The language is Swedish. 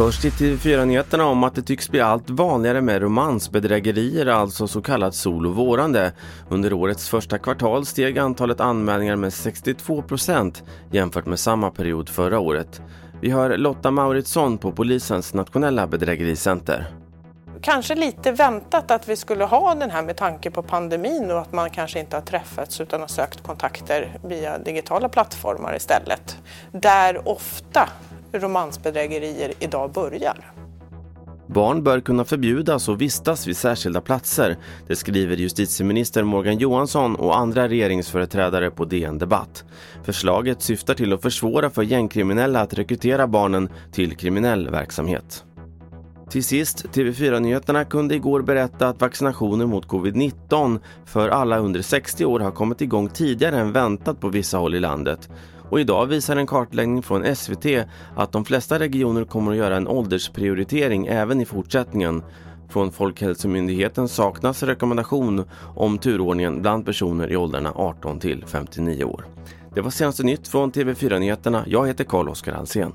Först i TV4-nyheterna om att det tycks bli allt vanligare med romansbedrägerier, alltså så kallat solovårande. Under årets första kvartal steg antalet anmälningar med 62 procent jämfört med samma period förra året. Vi hör Lotta Mauritsson på polisens nationella bedrägericenter. Kanske lite väntat att vi skulle ha den här med tanke på pandemin och att man kanske inte har träffats utan har sökt kontakter via digitala plattformar istället. Där ofta romansbedrägerier idag börjar. Barn bör kunna förbjudas och vistas vid särskilda platser. Det skriver justitieminister Morgan Johansson och andra regeringsföreträdare på DN Debatt. Förslaget syftar till att försvåra för gängkriminella att rekrytera barnen till kriminell verksamhet. Till sist, TV4-nyheterna kunde igår berätta att vaccinationer mot covid-19 för alla under 60 år har kommit igång tidigare än väntat på vissa håll i landet. Och idag visar en kartläggning från SVT att de flesta regioner kommer att göra en åldersprioritering även i fortsättningen. Från Folkhälsomyndigheten saknas rekommendation om turordningen bland personer i åldrarna 18 till 59 år. Det var senaste nytt från TV4 Nyheterna. Jag heter Carl-Oskar Alsen.